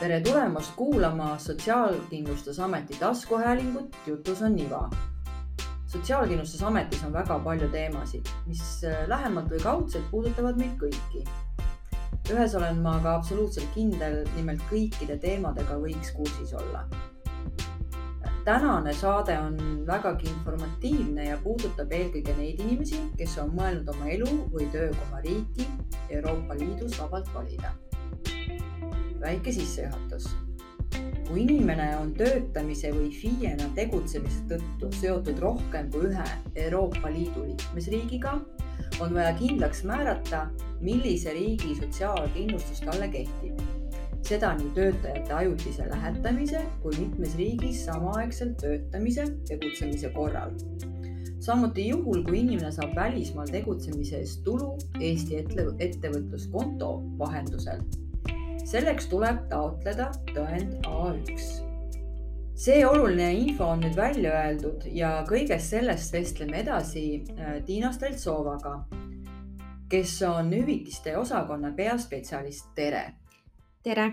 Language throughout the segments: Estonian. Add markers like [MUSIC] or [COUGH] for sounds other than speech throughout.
tere tulemast kuulama Sotsiaalkindlustusameti taskuhäälingut Jutus on Niva. sotsiaalkindlustusametis on väga palju teemasid, mis äh, lähemalt või kaudselt puudutavad meid kõiki. ühes olen ma ka absoluutselt kindel, nimelt kõikide teemadega võiks kursis olla. tänane saade on vägagi informatiivne ja puudutab eelkõige neid inimesi, kes on mõelnud oma elu või töökoha riiki Euroopa Liidus vabalt valida väike sissejuhatus. kui inimene on töötamise või FIE-na tegutsemise tõttu seotud rohkem kui ühe Euroopa Liidu liikmesriigiga, on vaja kindlaks määrata, millise riigi sotsiaalkindlustus talle kehtib. seda nii töötajate ajutise lähetamise kui mitmes riigis samaaegselt töötamise, tegutsemise korral samuti juhul, kui inimene saab välismaal tegutsemise eest tulu Eesti ettevõtluskonto vahendusel selleks tuleb taotleda tõend A1. see oluline info on nüüd välja öeldud ja kõigest sellest vestleme edasi äh, Tiina Streltsovaga, kes on hüvitiste osakonna peaspetsialist. tere. tere.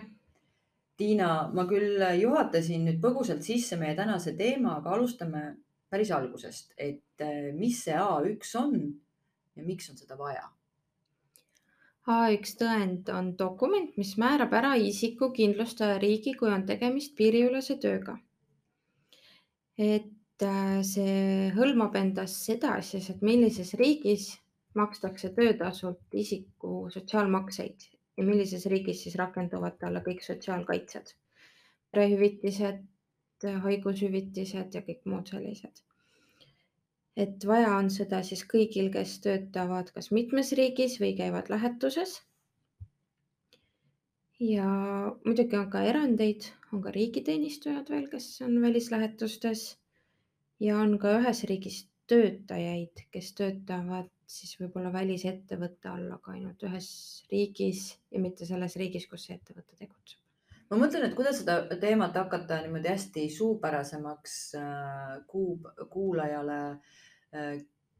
Tiina, ma küll juhatasin nüüd põgusalt sisse meie tänase teema, aga alustame päris algusest, et äh, mis see A1 on ja miks on seda vaja A1 tõend on dokument, mis määrab ära isiku kindlustaja riigi, kui on tegemist piiriülese tööga. et äh, see hõlmab endas seda siis, et millises riigis makstakse töötasult isiku sotsiaalmakseid ja millises riigis siis rakenduvad talle kõik sotsiaalkaitsed, perehüvitised, haigushüvitised ja kõik muud sellised et vaja on seda siis kõigil, kes töötavad kas mitmes riigis või käivad lähetuses. ja muidugi on ka erandeid, on ka riigiteenistujad veel, kes on välislähetustes ja on ka ühes riigis töötajaid, kes töötavad siis võib-olla välisettevõtte all, aga ainult ühes riigis ja mitte selles riigis, kus see ettevõte tegutseb ma mõtlen, et kuidas seda teemat hakata niimoodi hästi suupärasemaks äh, kuu, kuulajale äh,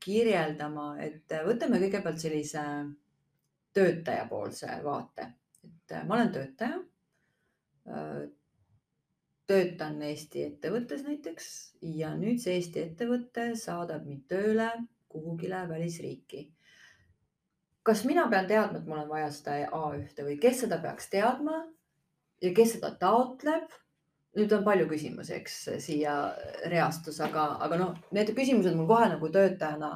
kirjeldama, et võtame kõigepealt sellise töötajapoolse vaate, et äh, ma olen töötaja. töötan Eesti ettevõttes näiteks ja nüüd see Eesti ettevõte saadab mind tööle kuhugile välisriiki kas mina pean teadma, et mul on vaja seda A1 või kes seda peaks teadma ja kes seda taotleb? Nüüd on palju küsimusi, eks siia reastus, aga, aga noh, need küsimused mul kohe nagu töötajana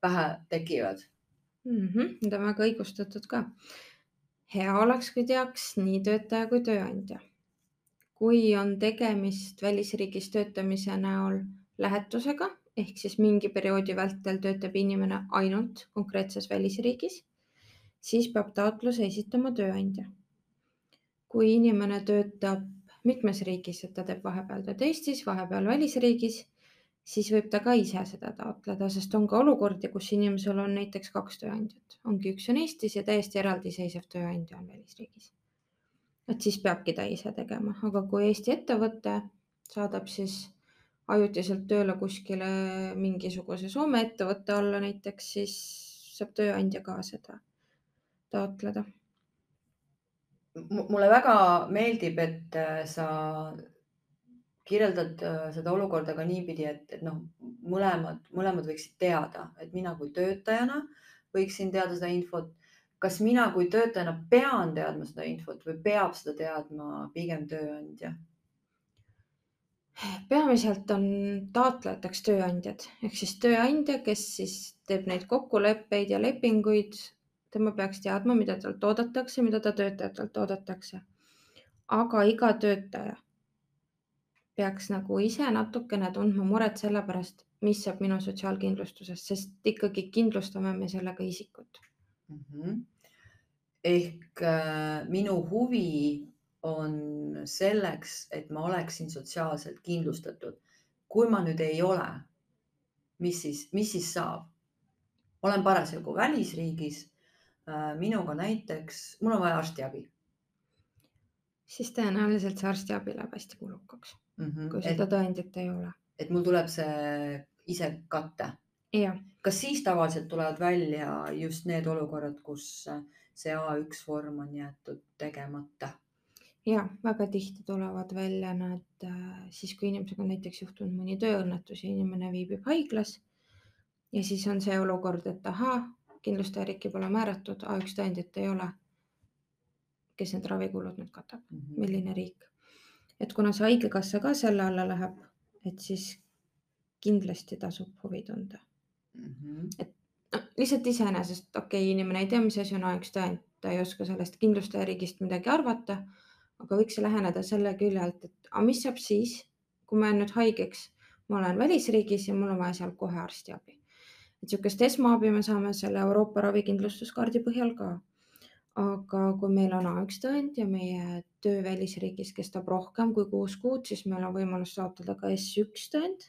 pähe tekivad mm. -hmm, Need on väga õigustatud ka. hea oleks, kui teaks nii töötaja kui tööandja. kui on tegemist välisriigis töötamise näol lähetusega ehk siis mingi perioodi vältel töötab inimene ainult konkreetses välisriigis, siis peab taotluse esitama tööandja kui inimene töötab mitmes riigis, et ta teeb vahepeal tööd Eestis, vahepeal välisriigis, siis võib ta ka ise seda taotleda, sest on ka olukordi, kus inimesel on näiteks kaks tööandjat, ongi üks on Eestis ja täiesti eraldiseisev tööandja on välisriigis. et siis peabki ta ise tegema, aga kui Eesti ettevõte saadab siis ajutiselt tööle kuskile mingisuguse Soome ettevõtte alla näiteks, siis saab tööandja ka seda taotleda mulle väga meeldib, et äh, sa kirjeldad äh, seda olukorda ka niipidi, et, et noh, mõlemad, mõlemad võiksid teada, et mina kui töötajana võiksin teada seda infot. kas mina kui töötajana pean teadma seda infot või peab seda teadma pigem tööandja? peamiselt on taotlejateks tööandjad ehk siis tööandja, kes siis teeb neid kokkuleppeid ja lepinguid tema peaks teadma, mida talt oodatakse, mida ta töötajatelt oodatakse. aga iga töötaja peaks nagu ise natukene tundma muret selle pärast, mis saab minu sotsiaalkindlustusest, sest ikkagi kindlustame me sellega isikut mm. -hmm. ehk äh, minu huvi on selleks, et ma oleksin sotsiaalselt kindlustatud. kui ma nüüd ei ole, mis siis, mis siis saab? olen parasjagu välisriigis minuga näiteks, mul on vaja arstiabi. siis tõenäoliselt see arstiabi läheb hästi kulukaks mm, -hmm. kui seda et, tõendit ei ole. et mul tuleb see ise katta. kas siis tavaliselt tulevad välja just need olukorrad, kus see A1 vorm on jäetud tegemata? ja väga tihti tulevad välja nad äh, siis, kui inimesega on näiteks juhtunud mõni tööõnnetus ja inimene viibib haiglas. ja siis on see olukord, et ahaa, kindlustajariiki pole määratud, A1 tõendit ei ole. kes need ravikulud nüüd katab mm, -hmm. milline riik? et kuna see haigekassa ka selle alla läheb, et siis kindlasti tasub huvi tunda mm. -hmm. et noh, lihtsalt iseenesest okei okay,, inimene ei tea, mis asi on A1 tõend, ta ei oska sellest kindlustajariigist midagi arvata aga võiks läheneda selle küljelt, et aga mis saab siis, kui ma jään nüüd haigeks, ma olen välisriigis ja mul on vaja seal kohe arstiabi. Et niisugust esmaabi me saame selle Euroopa ravikindlustuskaardi põhjal ka. aga kui meil on A1 tõend ja meie töö välisriigis kestab rohkem kui kuus kuud, siis meil on võimalus taotleda ka S1 tõend,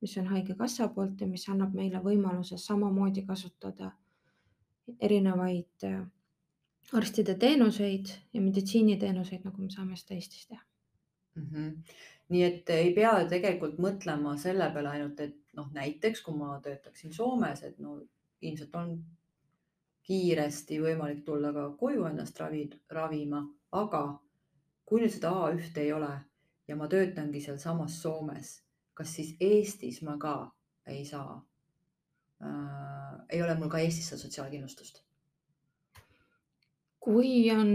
mis on Haigekassa poolt ja mis annab meile võimaluse samamoodi kasutada erinevaid arstide teenuseid ja meditsiiniteenuseid, nagu me saame seda Eestis teha mm. -hmm. nii et ei pea tegelikult mõtlema selle peale ainult, et noh, näiteks kui ma töötaksin Soomes, et no ilmselt on kiiresti võimalik tulla ka koju ennast ravi, ravima, aga kui nüüd seda A1 ei ole ja ma töötangi sealsamas Soomes, kas siis Eestis ma ka ei saa äh,? ei ole mul ka Eestis seda sotsiaalkindlustust kui on,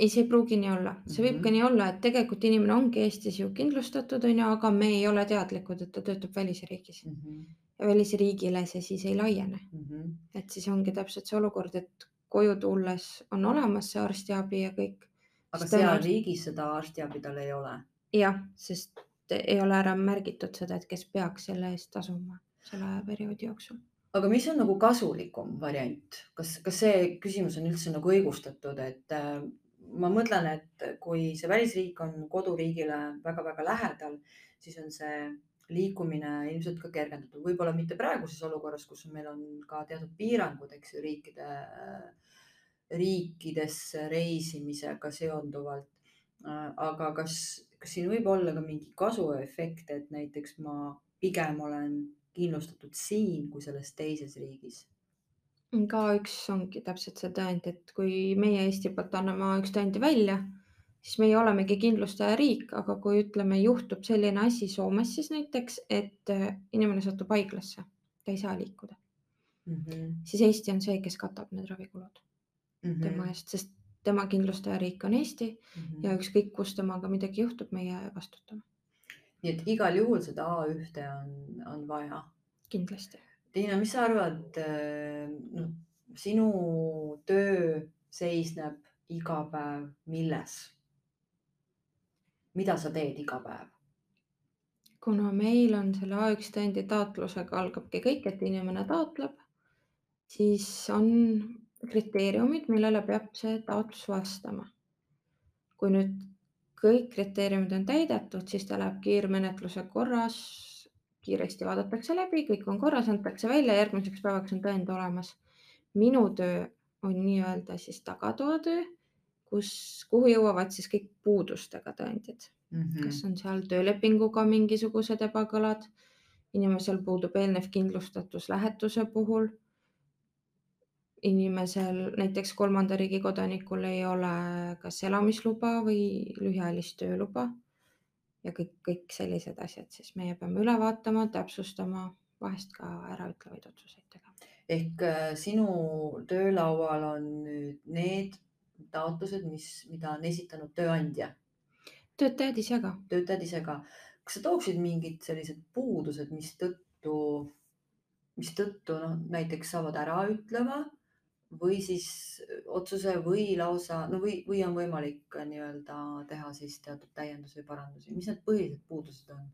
ei, see ei pruugi nii olla, see võib ka mhm. nii olla, et tegelikult inimene ongi Eestis ju kindlustatud, on ju, aga me ei ole teadlikud, et ta töötab välisriigis mm. -hmm. ja välisriigile see siis ei laiene mm. -hmm. et siis ongi täpselt see olukord, et koju tulles on olemas see arstiabi ja kõik. aga seal on... riigis seda arstiabi tal ei ole? jah, sest ei ole ära märgitud seda, et kes peaks selle eest tasuma selle perioodi jooksul aga mis on nagu kasulikum variant, kas, kas see küsimus on üldse nagu õigustatud, et äh, ma mõtlen, et kui see välisriik on koduriigile väga-väga lähedal, siis on see liikumine ilmselt ka kergendatud, võib-olla mitte praeguses olukorras, kus meil on ka teatud piirangud, eks ju, riikide, riikidesse reisimisega seonduvalt. Aga kas, kas siin võib olla ka mingi kasuefekt, et näiteks ma pigem olen kindlustatud siin kui selles teises riigis. K1 ongi täpselt see tõend, et kui meie Eesti poolt anname A1 tõendi välja, siis meie olemegi kindlustajariik, aga kui ütleme, juhtub selline asi Soomes siis näiteks, et äh, inimene satub haiglasse, ta ei saa liikuda mm, -hmm. siis Eesti on see, kes katab need ravikulud mm -hmm. tema eest, sest tema kindlustajariik on Eesti mm -hmm. ja ükskõik, kus temaga midagi juhtub, meie vastutame nii et igal juhul seda A1-e on, on vaja. kindlasti. Tiina, mis sa arvad, äh, noh, sinu töö seisneb iga päev milles? mida sa teed iga päev? kuna meil on selle A1 tõendi taotlusega algabki kõik, et inimene taotleb, siis on kriteeriumid, millele peab see taotlus vastama. kui nüüd kõik kriteeriumid on täidetud, siis ta läheb kiirmenetluse korras, kiiresti vaadatakse läbi, kõik on korras, antakse välja, järgmiseks päevaks on tõend olemas. minu töö on nii-öelda siis tagatoatöö, kus, kuhu jõuavad siis kõik puudustega tõendid mm. -hmm. kas on seal töölepinguga mingisugused ebakõlad, inimesel puudub eelnev kindlustatus lähetuse puhul inimesel, näiteks kolmanda riigi kodanikul ei ole kas elamisluba või lühiajalist tööluba. Ja kõik, kõik sellised asjad, siis meie peame üle vaatama, täpsustama, vahest ka äraütlevaid otsuseid tegema. ehk äh, sinu töölaual on nüüd need taotlused, mis, mida on esitanud tööandja? töötajad ise ka. töötajad ise ka. kas sa tooksid mingid sellised puudused, mistõttu, mistõttu noh, näiteks saavad ära ütlema või siis otsuse või lausa no või, või on võimalik nii-öelda teha siis teatud täiendusi parandusi, mis need põhilised puudused on?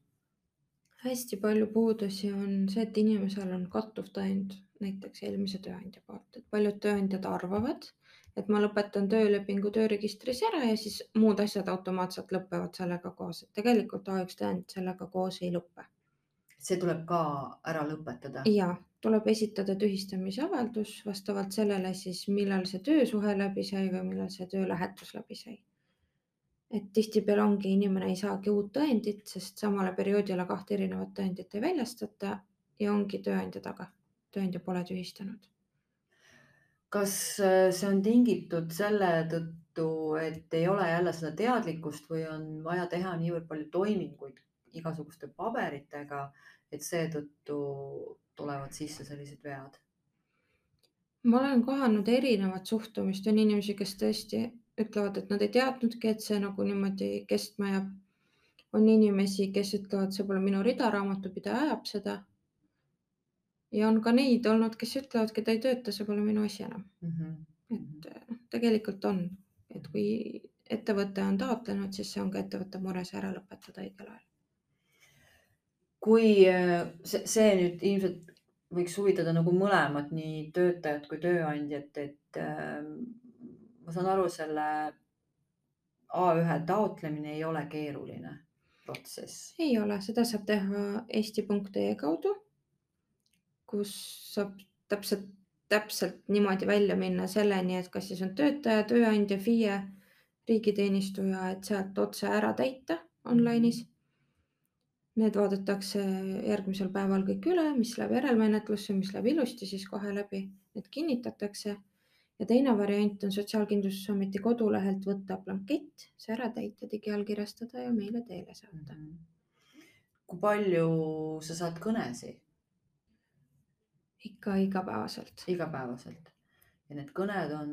hästi palju puudusi on see, et inimesel on kattuv tõend näiteks eelmise tööandja poolt, et paljud tööandjad arvavad, et ma lõpetan töölepingu tööregistris ära ja siis muud asjad automaatselt lõpevad sellega koos, et tegelikult A1 tõend sellega koos ei lõpe. See tuleb ka ära lõpetada? ja tuleb esitada tühistamise avaldus vastavalt sellele siis, millal see töösuhe läbi sai või millal see töölähetus läbi sai. et tihtipeale ongi, inimene ei saagi uut tõendit, sest samale perioodile kahte erinevat tõendit ei väljastata ja ongi tööandja taga, tööandja pole tühistanud. kas äh, see on tingitud selle tõttu, et ei ole jälle seda teadlikkust või on vaja teha niivõrd palju toiminguid igasuguste paberitega, et seetõttu tulevad sisse sellised vead? ma olen kohanud erinevat suhtumist, on inimesi, kes tõesti ütlevad, et nad ei teadnudki, et see nagu niimoodi kestma jääb. on inimesi, kes ütlevad, see pole minu rida, raamatupidaja ajab seda. ja on ka neid olnud, kes ütlevadki, ta ei tööta, see pole minu asi enam mm. -hmm. et noh, tegelikult on, et kui ettevõte on taotlenud, siis see on ka ettevõtte mure see ära lõpetada õigel ajal. Kui äh, see, see nüüd ilmselt võiks huvitada nagu mõlemat, nii töötajat kui tööandjat, et äh, ma saan aru, selle A1 taotlemine ei ole keeruline protsess. ei ole, seda saab teha eesti.ee kaudu, kus saab täpselt, täpselt niimoodi välja minna selleni, et kas siis on töötaja, tööandja, FIE, riigiteenistuja, et sealt otse ära täita online'is Need vaadatakse järgmisel päeval kõik üle, mis läheb järelmenetlusse, mis läheb ilusti, siis kohe läbi, need kinnitatakse. ja teine variant on Sotsiaalkindlustusameti kodulehelt võtta blankett, see ära täita, digiallkirjastada ja meile teele saata mm. -hmm. kui palju sa saad kõnesid? ikka igapäevaselt. igapäevaselt ja need kõned on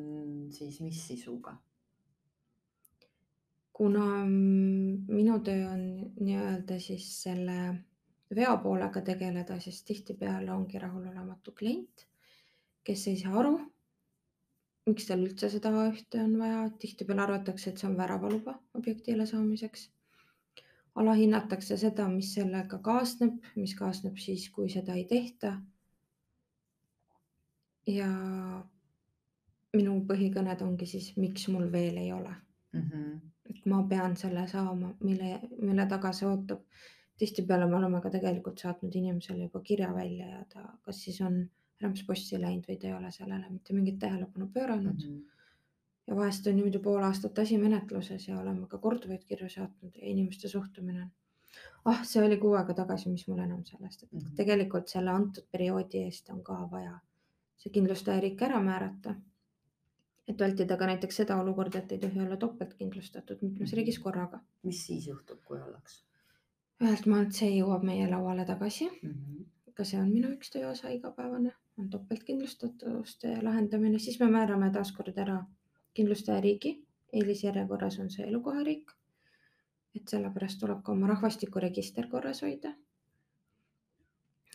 siis mis sisuga? Kuna minu töö on nii-öelda siis selle veo poolega tegeleda, siis tihtipeale ongi rahulolematu klient, kes ei saa aru, miks tal üldse seda A1-te on vaja, tihtipeale arvatakse, et see on väravaluba objektile saamiseks. alahinnatakse seda, mis sellega kaasneb, mis kaasneb siis, kui seda ei tehta. ja minu põhikõned ongi siis, miks mul veel ei ole mm. -hmm ma pean selle saama, mille, mille taga see ootab. tihtipeale me oleme ka tegelikult saatnud inimesele juba kirja välja ja ta, kas siis on rämpspossi läinud või ta ei ole sellele mitte mingit tähelepanu pööranud mm. -hmm. ja vahest on niimoodi pool aastat asi menetluses ja oleme ka korduvaid kirju saatnud ja inimeste suhtumine on. ah, see oli kuu aega tagasi, mis mul enam sellest, et mm -hmm. tegelikult selle antud perioodi eest on ka vaja see kindlustajariik ära määrata et vältida ka näiteks seda olukorda, et ei tohi olla topeltkindlustatud mitmes mhm. riigis korraga. mis siis juhtub, kui ollakse? ühelt maalt see jõuab meie lauale tagasi mm. -hmm. ka see on minu üks tööosa igapäevane, on topeltkindlustatuste lahendamine, siis me määrame taaskord ära kindlustajariigi, eelisjärjekorras on see elukohariik. et sellepärast tuleb ka oma rahvastikuregister korras hoida.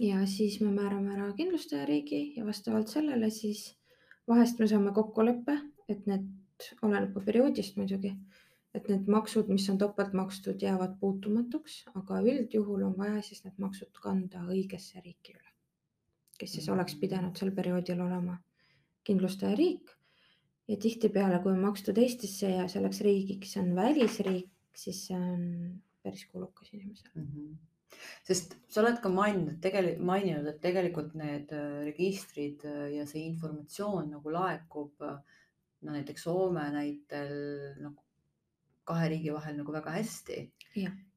ja siis me määrame ära kindlustajariigi ja vastavalt sellele siis vahest me saame kokkuleppe, et need, oleneb perioodist muidugi, et need maksud, mis on topelt makstud, jäävad puutumatuks, aga üldjuhul on vaja siis need maksud kanda õigesse riiki üle, kes siis oleks mm. pidanud sel perioodil olema kindlustajariik. ja tihtipeale, kui on makstud Eestisse ja selleks riigiks on välisriik, siis see on päris kulukas inimesele mm. -hmm sest sa oled ka maininud, tegelikult maininud, et tegelikult need äh, registrid äh, ja see informatsioon nagu laekub äh, no näiteks Soome näitel nagu kahe riigi vahel nagu väga hästi.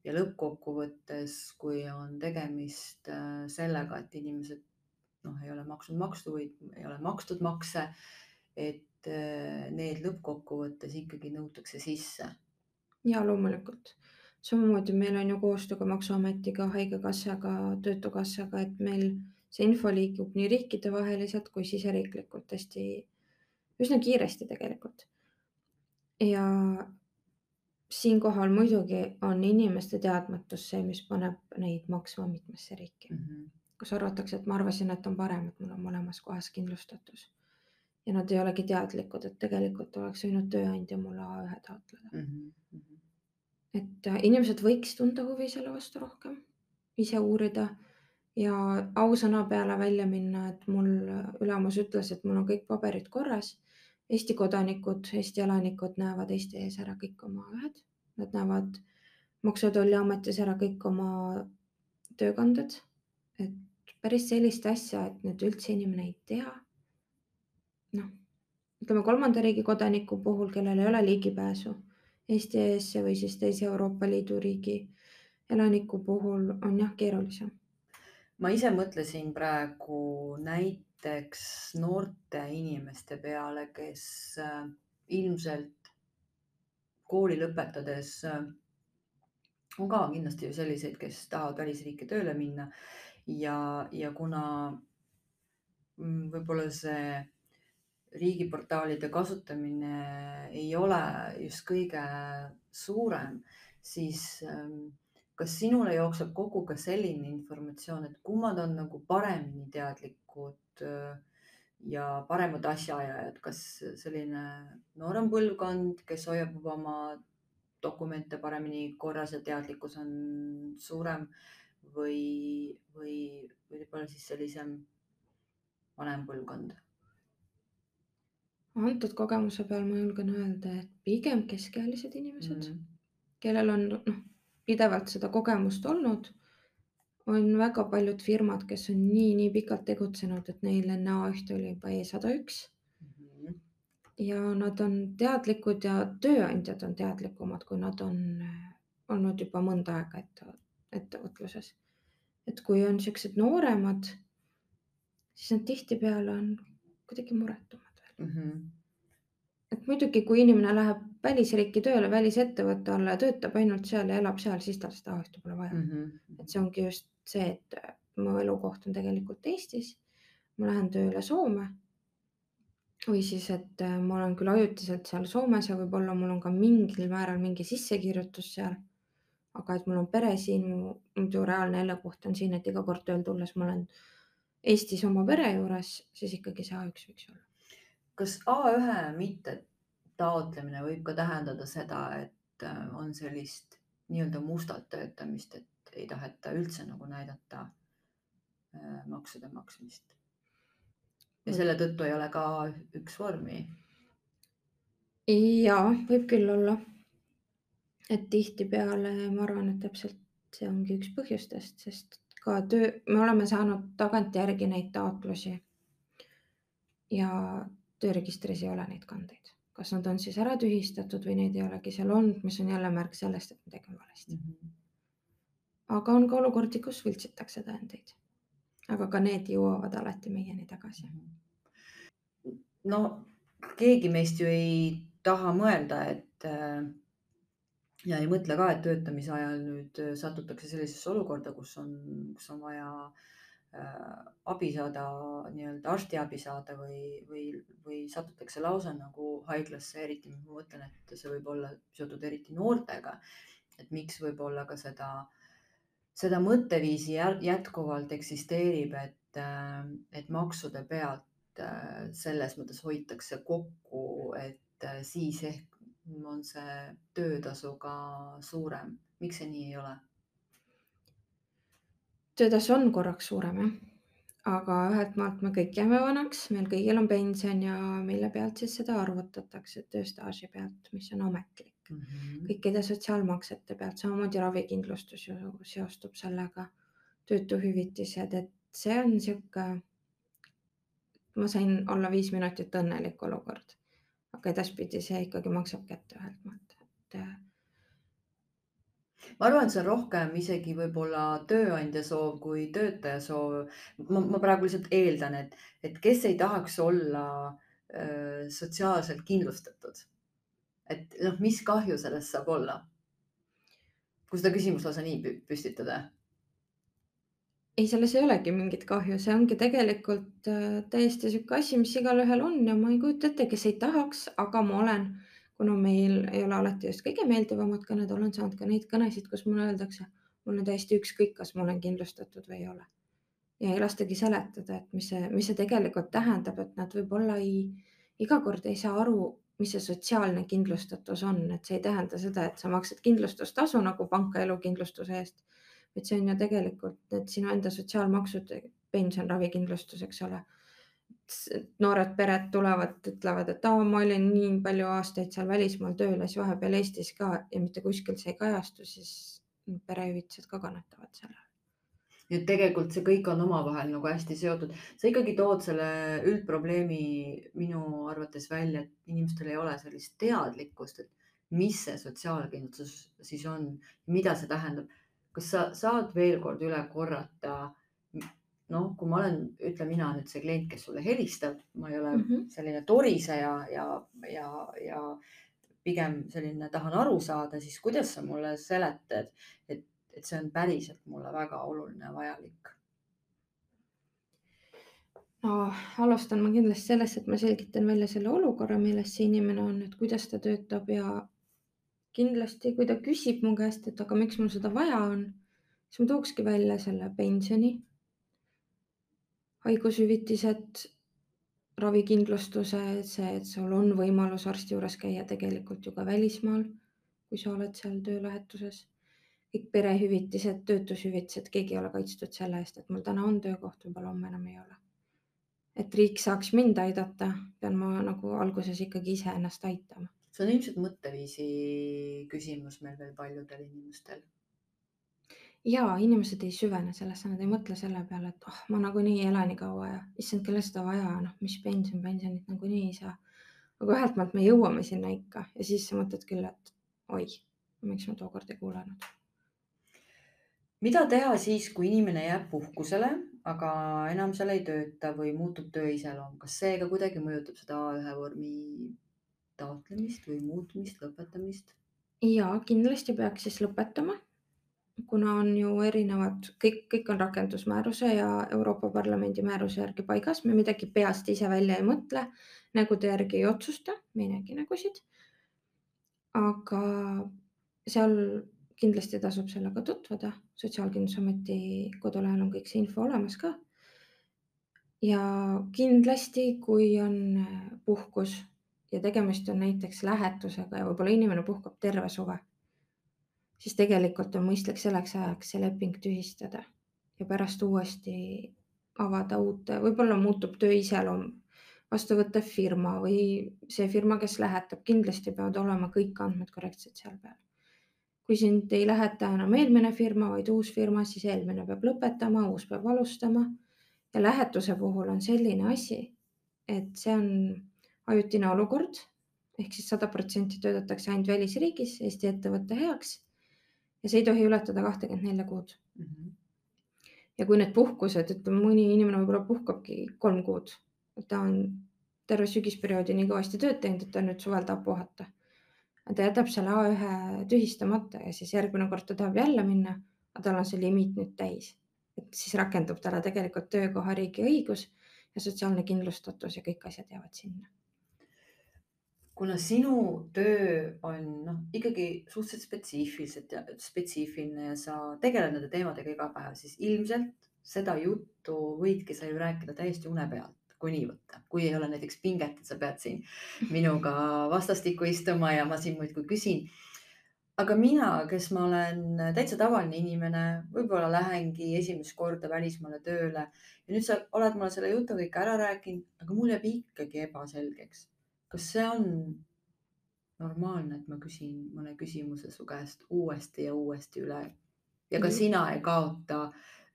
ja lõppkokkuvõttes, kui on tegemist sellega, et inimesed noh, ei ole maksnud maksu või ei ole makstud makse, et need lõppkokkuvõttes ikkagi nõutakse sisse. ja loomulikult samamoodi meil on ju koostöö ka Maksuametiga, Haigekassaga, Töötukassaga, et meil see info liigub nii riikidevaheliselt kui siseriiklikult hästi, üsna kiiresti tegelikult. ja siinkohal muidugi on inimeste teadmatus see, mis paneb neid maksma mitmesse riiki mm. -hmm. kus arvatakse, et ma arvasin, et on parem, et mul on mõlemas kohas kindlustatus. ja nad ei olegi teadlikud, et tegelikult oleks võinud tööandja mulle A1 taotleda mm. -hmm et äh, inimesed võiks tunda huvi selle vastu rohkem, ise uurida ja ausõna peale välja minna, et mul äh, ülemus ütles, et mul on kõik paberid korras. Eesti kodanikud, Eesti elanikud näevad Eesti ees ära kõik oma ühed, nad näevad Maksu- ja Tolliametis ära kõik oma töökanded. et päris sellist asja, et nüüd üldse inimene ei tea. noh, ütleme kolmanda riigi kodaniku puhul, kellel ei ole ligipääsu Eesti eesse või siis teise Euroopa Liidu riigi elaniku puhul on jah keerulisem. ma ise mõtlesin praegu näiteks näiteks noorte inimeste peale, kes äh, ilmselt kooli lõpetades äh, on ka kindlasti ju selliseid, kes tahavad välisriiki tööle minna ja, ja kuna mm, võib-olla see riigiportaalide kasutamine ei ole just kõige suurem, siis ähm, kas sinule jookseb kokku ka selline informatsioon, et kummad on nagu paremini teadlikud äh, ja paremad asjaajajad, kas selline noorem põlvkond, kes hoiab oma dokumente paremini korras ja teadlikkus on suurem või, või, või võib-olla siis sellisem vanem põlvkond? Antud kogemuse peal ma julgen öelda, et pigem keskealised inimesed mm, -hmm. kellel on noh, pidevalt seda kogemust olnud, on väga paljud firmad, kes on nii, nii pikalt tegutsenud, et neil enne A1 oli juba E101 mm. -hmm. ja nad on teadlikud ja tööandjad on teadlikumad, kui nad on äh, olnud juba mõnda aega ette, ettevõtluses. et kui on siuksed nooremad, siis nad tihtipeale on kuidagi muretumad mm. -hmm. et muidugi, kui inimene läheb välisriiki tööle, välisettevõtte alla ja töötab ainult seal ja elab seal, siis tal seda A-ühte pole vaja mm. -hmm. et see ongi just see, et mu elukoht on tegelikult Eestis. ma lähen tööle Soome. või siis, et äh, ma olen küll ajutiselt seal Soomes ja võib-olla mul on ka mingil määral mingi sissekirjutus seal. aga et mul on pere siin, mu muidu reaalne elukoht on siin, et iga kord tööl tulles ma olen Eestis oma pere juures, siis ikkagi see A1 võiks olla kas A1 mitte taotlemine võib ka tähendada seda, et äh, on sellist nii-öelda mustalt töötamist, et ei taheta üldse nagu näidata äh, maksude maksmist? ja selle tõttu ei ole ka üks vormi. ja võib küll olla. et tihtipeale ma arvan, et täpselt see ongi üks põhjustest, sest ka töö, me oleme saanud tagantjärgi neid taotlusi. ja tööregistris ei ole neid kandeid, kas nad on siis ära tühistatud või neid ei olegi seal olnud, mis on jälle märk sellest, et midagi on valesti mm. -hmm. aga on ka olukordi, kus võltsitakse tõendeid. aga ka need jõuavad alati meieni tagasi. Mhm. no keegi meist ju ei taha mõelda, et äh, ja ei mõtle ka, et töötamise ajal nüüd satutakse sellisesse olukorda, kus on, kus on vaja äh, Äh, abi saada, nii-öelda arstiabi saada või, või, või satutakse lausa nagu haiglasse, eriti ma mõtlen, et see võib olla seotud eriti noortega. et miks võib-olla ka seda, seda mõtteviisi jätkuvalt eksisteerib, et, äh, et maksude pealt äh, selles mõttes hoitakse kokku, et siis ehk on see töötasu ka suurem. miks see nii ei ole? Töötasu on korraks suurem jah, aga ühelt maalt me kõik jääme vanaks, meil kõigil on pension ja mille pealt siis seda arvutatakse, tööstaaži pealt, mis on ametlik mm. -hmm. kõikide sotsiaalmaksete pealt, samamoodi ravikindlustus ju seostub sellega, töötuhüvitised, et see on sihuke. ma sain olla viis minutit õnnelik olukord, aga edaspidi see ikkagi maksab kätte ühelt maalt, et ma arvan, et see on rohkem isegi võib-olla tööandja soov kui töötaja soov. ma, praegu lihtsalt eeldan, et, et kes ei tahaks olla äh, sotsiaalselt kindlustatud. et noh, mis kahju sellest saab olla? kui seda küsimust lausa nii püstitada ei, selles ei olegi mingit kahju, see ongi tegelikult täiesti sihuke asi, mis igalühel on ja ma ei kujuta ette, kes ei tahaks, aga ma olen kuna meil ei ole alati just kõige meeldivamad kõned, olen saanud ka neid kõnesid, kus mulle öeldakse, mul on täiesti ükskõik, kas ma olen kindlustatud või ei ole. ja ei lastagi seletada, et mis see, mis see tegelikult tähendab, et nad võib-olla ei, iga kord ei saa aru, mis see sotsiaalne kindlustatus on, et see ei tähenda seda, et sa maksad kindlustustasu nagu panka elukindlustuse eest. vaid see on ju tegelikult need sinu enda sotsiaalmaksud, pension, ravikindlustus, eks ole noored pered tulevad, ütlevad, et aa, ma olin nii palju aastaid seal välismaal tööl ja siis vahepeal Eestis ka ja mitte kuskil see ei kajastu, siis perehüvitised ka kannatavad selle all. nii et tegelikult see kõik on omavahel nagu hästi seotud. sa ikkagi tood selle üldprobleemi minu arvates välja, et inimestel ei ole sellist teadlikkust, et mis see sotsiaalkindlustus siis on, mida see tähendab. kas sa saad veel kord üle korrata noh, kui ma olen, ütle mina nüüd see klient, kes sulle helistab, ma ei ole mm -hmm. selline toriseja ja, ja, ja pigem selline tahan aru saada, siis kuidas sa mulle seletad, et, et see on päriselt mulle väga oluline ja vajalik? no alustan ma kindlasti sellest, et ma selgitan välja selle olukorra, milles see inimene on, et kuidas ta töötab ja kindlasti, kui ta küsib mu käest, et aga miks mul seda vaja on, siis ma tookski välja selle pensioni, haigushüvitised, ravikindlustuse, see, et sul on võimalus arsti juures käia tegelikult ju ka välismaal, kui sa oled seal töölähetuses. kõik perehüvitised, töötushüvitised, keegi ei ole kaitstud selle eest, et mul täna on töökoht, võib-olla homme enam ei ole. et riik saaks mind aidata, pean ma nagu alguses ikkagi ise ennast aitama. see on ilmselt mõtteviisi küsimus meil veel paljudel inimestel ja inimesed ei süvene sellesse, nad ei mõtle selle peale, et oh, ma nagunii ei ela nii kaua ja issand, kellel seda vaja, noh, mis pension, pensionit nagunii ei saa. aga ühelt maalt me jõuame sinna ikka ja siis sa mõtled küll, et oi, miks ma tookord ei kuulanud. mida teha siis, kui inimene jääb puhkusele, aga enam seal ei tööta või muutub töö iseloom, kas see ka kuidagi mõjutab seda A1 vormi taotlemist või muutmist, lõpetamist? ja kindlasti peaks siis lõpetama kuna on ju erinevad, kõik, kõik on rakendusmääruse ja Euroopa Parlamendi määruse järgi paigas, me midagi peast ise välja ei mõtle, nägude järgi ei otsusta, me ei nägi nägusid. aga seal kindlasti tasub sellega tutvuda, Sotsiaalkindlustusameti kodulehel on kõik see info olemas ka. ja kindlasti, kui on puhkus ja tegemist on näiteks lähetusega ja võib-olla inimene puhkab terve suve siis tegelikult on mõistlik selleks ajaks see leping tühistada ja pärast uuesti avada uut, võib-olla muutub töö iseloom, vastuvõttev firma või see firma, kes lähetab, kindlasti peavad olema kõik andmed korrektsed seal peal. kui sind ei läheta enam eelmine firma, vaid uus firma, siis eelmine peab lõpetama, uus peab alustama. ja lähetuse puhul on selline asi, et see on ajutine olukord ehk siis sada protsenti töötatakse ainult välisriigis Eesti ettevõtte heaks ja see ei tohi ületada kahtekümmet nelja kuud mm. -hmm. ja kui need puhkused, ütleme mõni inimene võib-olla puhkabki kolm kuud, ta on terve sügisperioodi nii kõvasti tööd teinud, et ta nüüd suvel tahab puhata. ta jätab selle A1 tühistamata ja siis järgmine kord ta tahab jälle minna, aga tal on see limiit nüüd täis. et siis rakendub talle tegelikult töökohariigi õigus ja sotsiaalne kindlustatus ja kõik asjad jäävad sinna kuna sinu töö on ikkagi suhteliselt spetsiifiliselt ja spetsiifiline ja sa tegeled nende teemadega iga päev, siis ilmselt seda juttu võidki sa ju rääkida täiesti une pealt, kui nii võtta, kui ei ole näiteks pinget, et sa pead siin [LAUGHS] minuga vastastikku istuma ja ma siin muudkui küsin. aga mina, kes ma olen täitsa tavaline inimene, võib-olla lähengi esimest korda välismaale tööle ja nüüd sa oled mulle selle jutu kõik ära rääkinud, aga mul jääb ikkagi ebaselgeks kas see on normaalne, et ma küsin mõne küsimuse su käest uuesti ja uuesti üle ja ka mm. sina ei kaota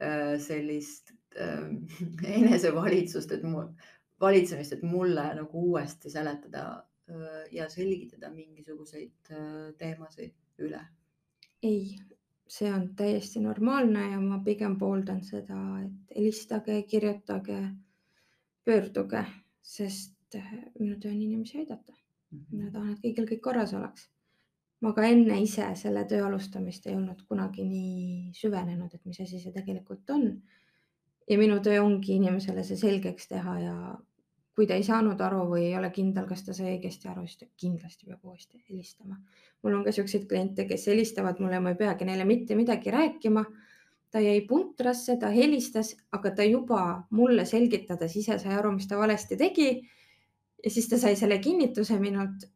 äh, sellist äh, [LAUGHS] enesevalitsust, et mu valitsemist, et mulle nagu uuesti seletada äh, ja selgitada mingisuguseid äh, teemasid üle? ei, see on täiesti normaalne ja ma pigem pooldan seda, et helistage, kirjutage, pöörduge, sest minu töö on inimesi aidata. Mina mhm. tahan, et kõigil kõik korras oleks. ma ka enne ise selle töö alustamist ei olnud kunagi nii süvenenud, et mis asi see tegelikult on. ja minu töö ongi inimesele see selgeks teha ja kui ta ei saanud aru või ei ole kindel, kas ta sai õigesti aru, siis ta kindlasti peab uuesti helistama. mul on ka siukseid kliente, kes helistavad mulle, ma ei peagi neile mitte midagi rääkima. ta jäi puntrasse, ta helistas, aga ta juba mulle selgitades ise sai aru, mis ta valesti tegi ja siis ta sai selle kinnituse minult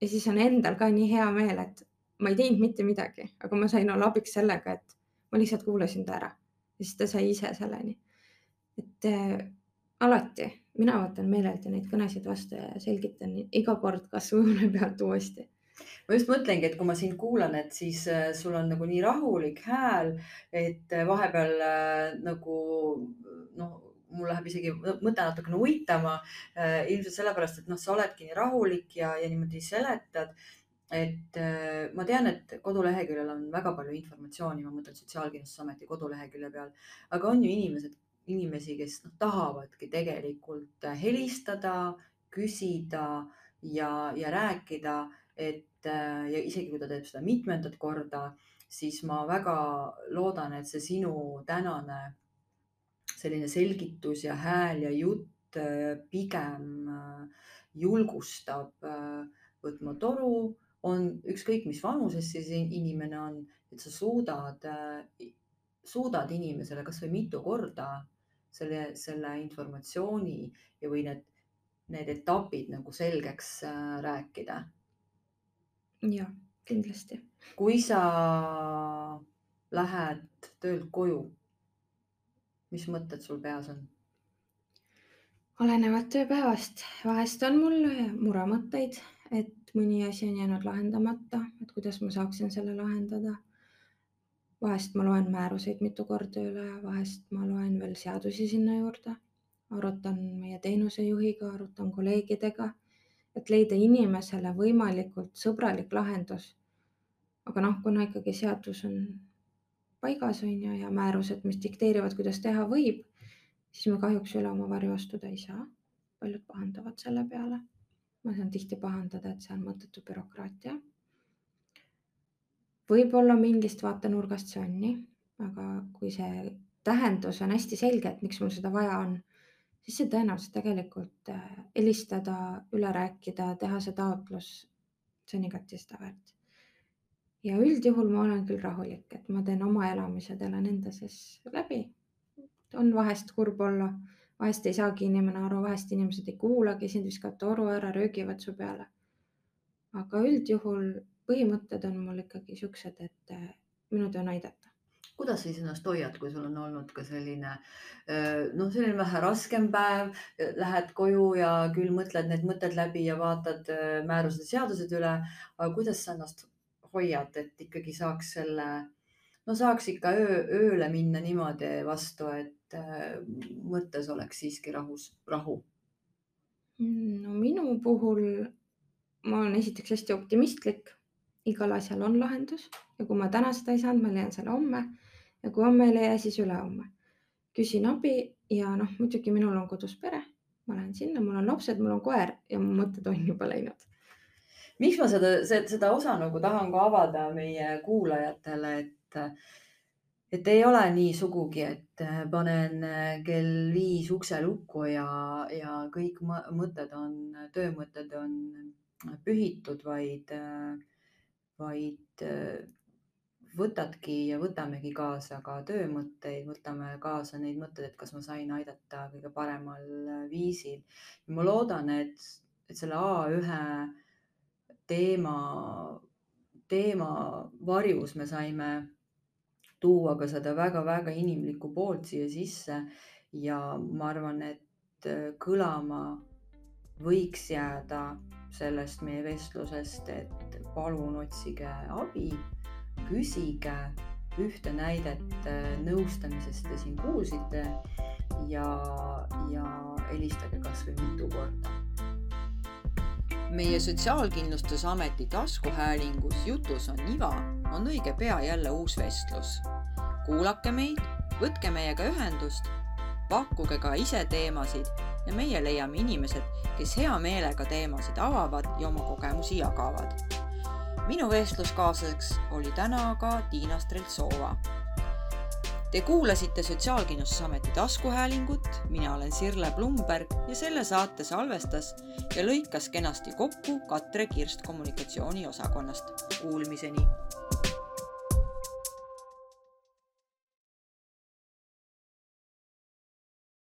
ja siis on endal ka nii hea meel, et ma ei teinud mitte midagi, aga ma sain olla abiks sellega, et ma lihtsalt kuulasin ta ära ja siis ta sai ise selleni. et äh, alati mina võtan meeleldi neid kõnesid vastu ja selgitan iga kord kasvõi une pealt uuesti ma just mõtlengi, et kui ma sind kuulan, et siis äh, sul on nagu nii rahulik hääl, et äh, vahepeal äh, nagu noh, mul läheb isegi mõte natukene uitama äh,. ilmselt sellepärast, et noh, sa oledki nii rahulik ja, ja niimoodi seletad. et äh, ma tean, et koduleheküljel on väga palju informatsiooni, ma mõtlen Sotsiaalkindlustusameti kodulehekülje peal, aga on ju inimesed, inimesi, kes noh, tahavadki tegelikult helistada, küsida ja, ja rääkida, et ja isegi kui ta teeb seda mitmendat korda, siis ma väga loodan, et see sinu tänane selline selgitus ja hääl ja jutt pigem julgustab võtma toru, on ükskõik, mis vanuses siis inimene on, et sa suudad, suudad inimesele kasvõi mitu korda selle, selle informatsiooni ja, või need, need etapid nagu selgeks äh, rääkida. jah, kindlasti. kui sa lähed töölt koju, mis mõtted sul peas on? olenevalt tööpäevast, vahest on mul muremõtteid, et mõni asi on jäänud lahendamata, et kuidas ma saaksin selle lahendada vahest ma loen määruseid mitu korda üle, vahest ma loen veel seadusi sinna juurde, arutan meie teenusejuhiga, arutan kolleegidega, et leida inimesele võimalikult sõbralik lahendus. aga noh, kuna ikkagi seadus on paigas, on ju, ja määrused, mis dikteerivad, kuidas teha võib, siis me kahjuks üle oma varju astuda ei saa. paljud pahandavad selle peale. ma saan tihti pahandada, et see on mõttetu bürokraatia võib-olla mingist vaatenurgast see on nii, aga kui see tähendus on hästi selge, et miks mul seda vaja on, siis see tõenäoliselt tegelikult äh, helistada, üle rääkida, teha see taotlus, see on igati seda väärt. Ja üldjuhul ma olen küll rahulik, et ma teen oma elamised, elan enda sees läbi. on vahest kurb olla, vahest ei saagi inimene aru, vahest inimesed ei kuulagi sind, viskavad toru ära, röögivad su peale. aga üldjuhul põhimõtted on mul ikkagi siuksed, et äh, minu töö on aidata kuidas sa siis ennast hoiad, kui sul on olnud ka selline äh, noh, selline vähe raskem päev, lähed koju ja küll mõtled need mõtted läbi ja vaatad äh, määrused, seadused üle, aga kuidas sa ennast hoiad, et ikkagi saaks selle, no saaks ikka öö, ööle minna niimoodi vastu, et mõttes oleks siiski rahus, rahu? no minu puhul ma olen esiteks hästi optimistlik igal asjal on lahendus ja kui ma täna seda ei saanud, ma leian selle homme ja kui homme ei leia, siis ülehomme. küsin abi ja noh, muidugi minul on kodus pere, ma lähen sinna, mul on lapsed, mul on koer ja mu mõtted on juba läinud. Miks ma seda, seda osa nagu tahan ka avada meie kuulajatele, et, et ei ole nii sugugi, et panen kell viis ukse lukku ja, ja kõik mõtted on, töömõtted on pühitud, vaid äh, vaid äh, võtadki ja võtamegi kaasa ka töömõtteid, võtame kaasa neid mõtteid, et kas ma sain aidata kõige paremal äh, viisil. ma loodan, et, et selle A1 teema, teema varjus me saime tuua ka seda väga-väga inimlikku poolt siia sisse ja ma arvan, et äh, kõlama võiks jääda sellest meie vestlusest, et palun otsige abi, küsige ühte näidet äh, nõustamisest te siin kuulsite ja, ja helistage kasvõi mitu korda. Meie Sotsiaalkindlustusameti taskuhäälingus Jutus on iva on õige pea jälle uus vestlus. kuulake meid, võtke meiega ühendust, pakkuge ka ise teemasid ja meie leiame inimesed, kes hea meelega teemasid avavad ja oma kogemusi jagavad. minu vestluskaaslaseks oli täna aga Tiina Streltsova. Te kuulasite Sotsiaalkindlustusameti taskuhäälingut, mina olen Sirle Blumberg ja selle saate salvestas ja lõikas kenasti kokku Katre Kirst kommunikatsiooniosakonnast. Kuulmiseni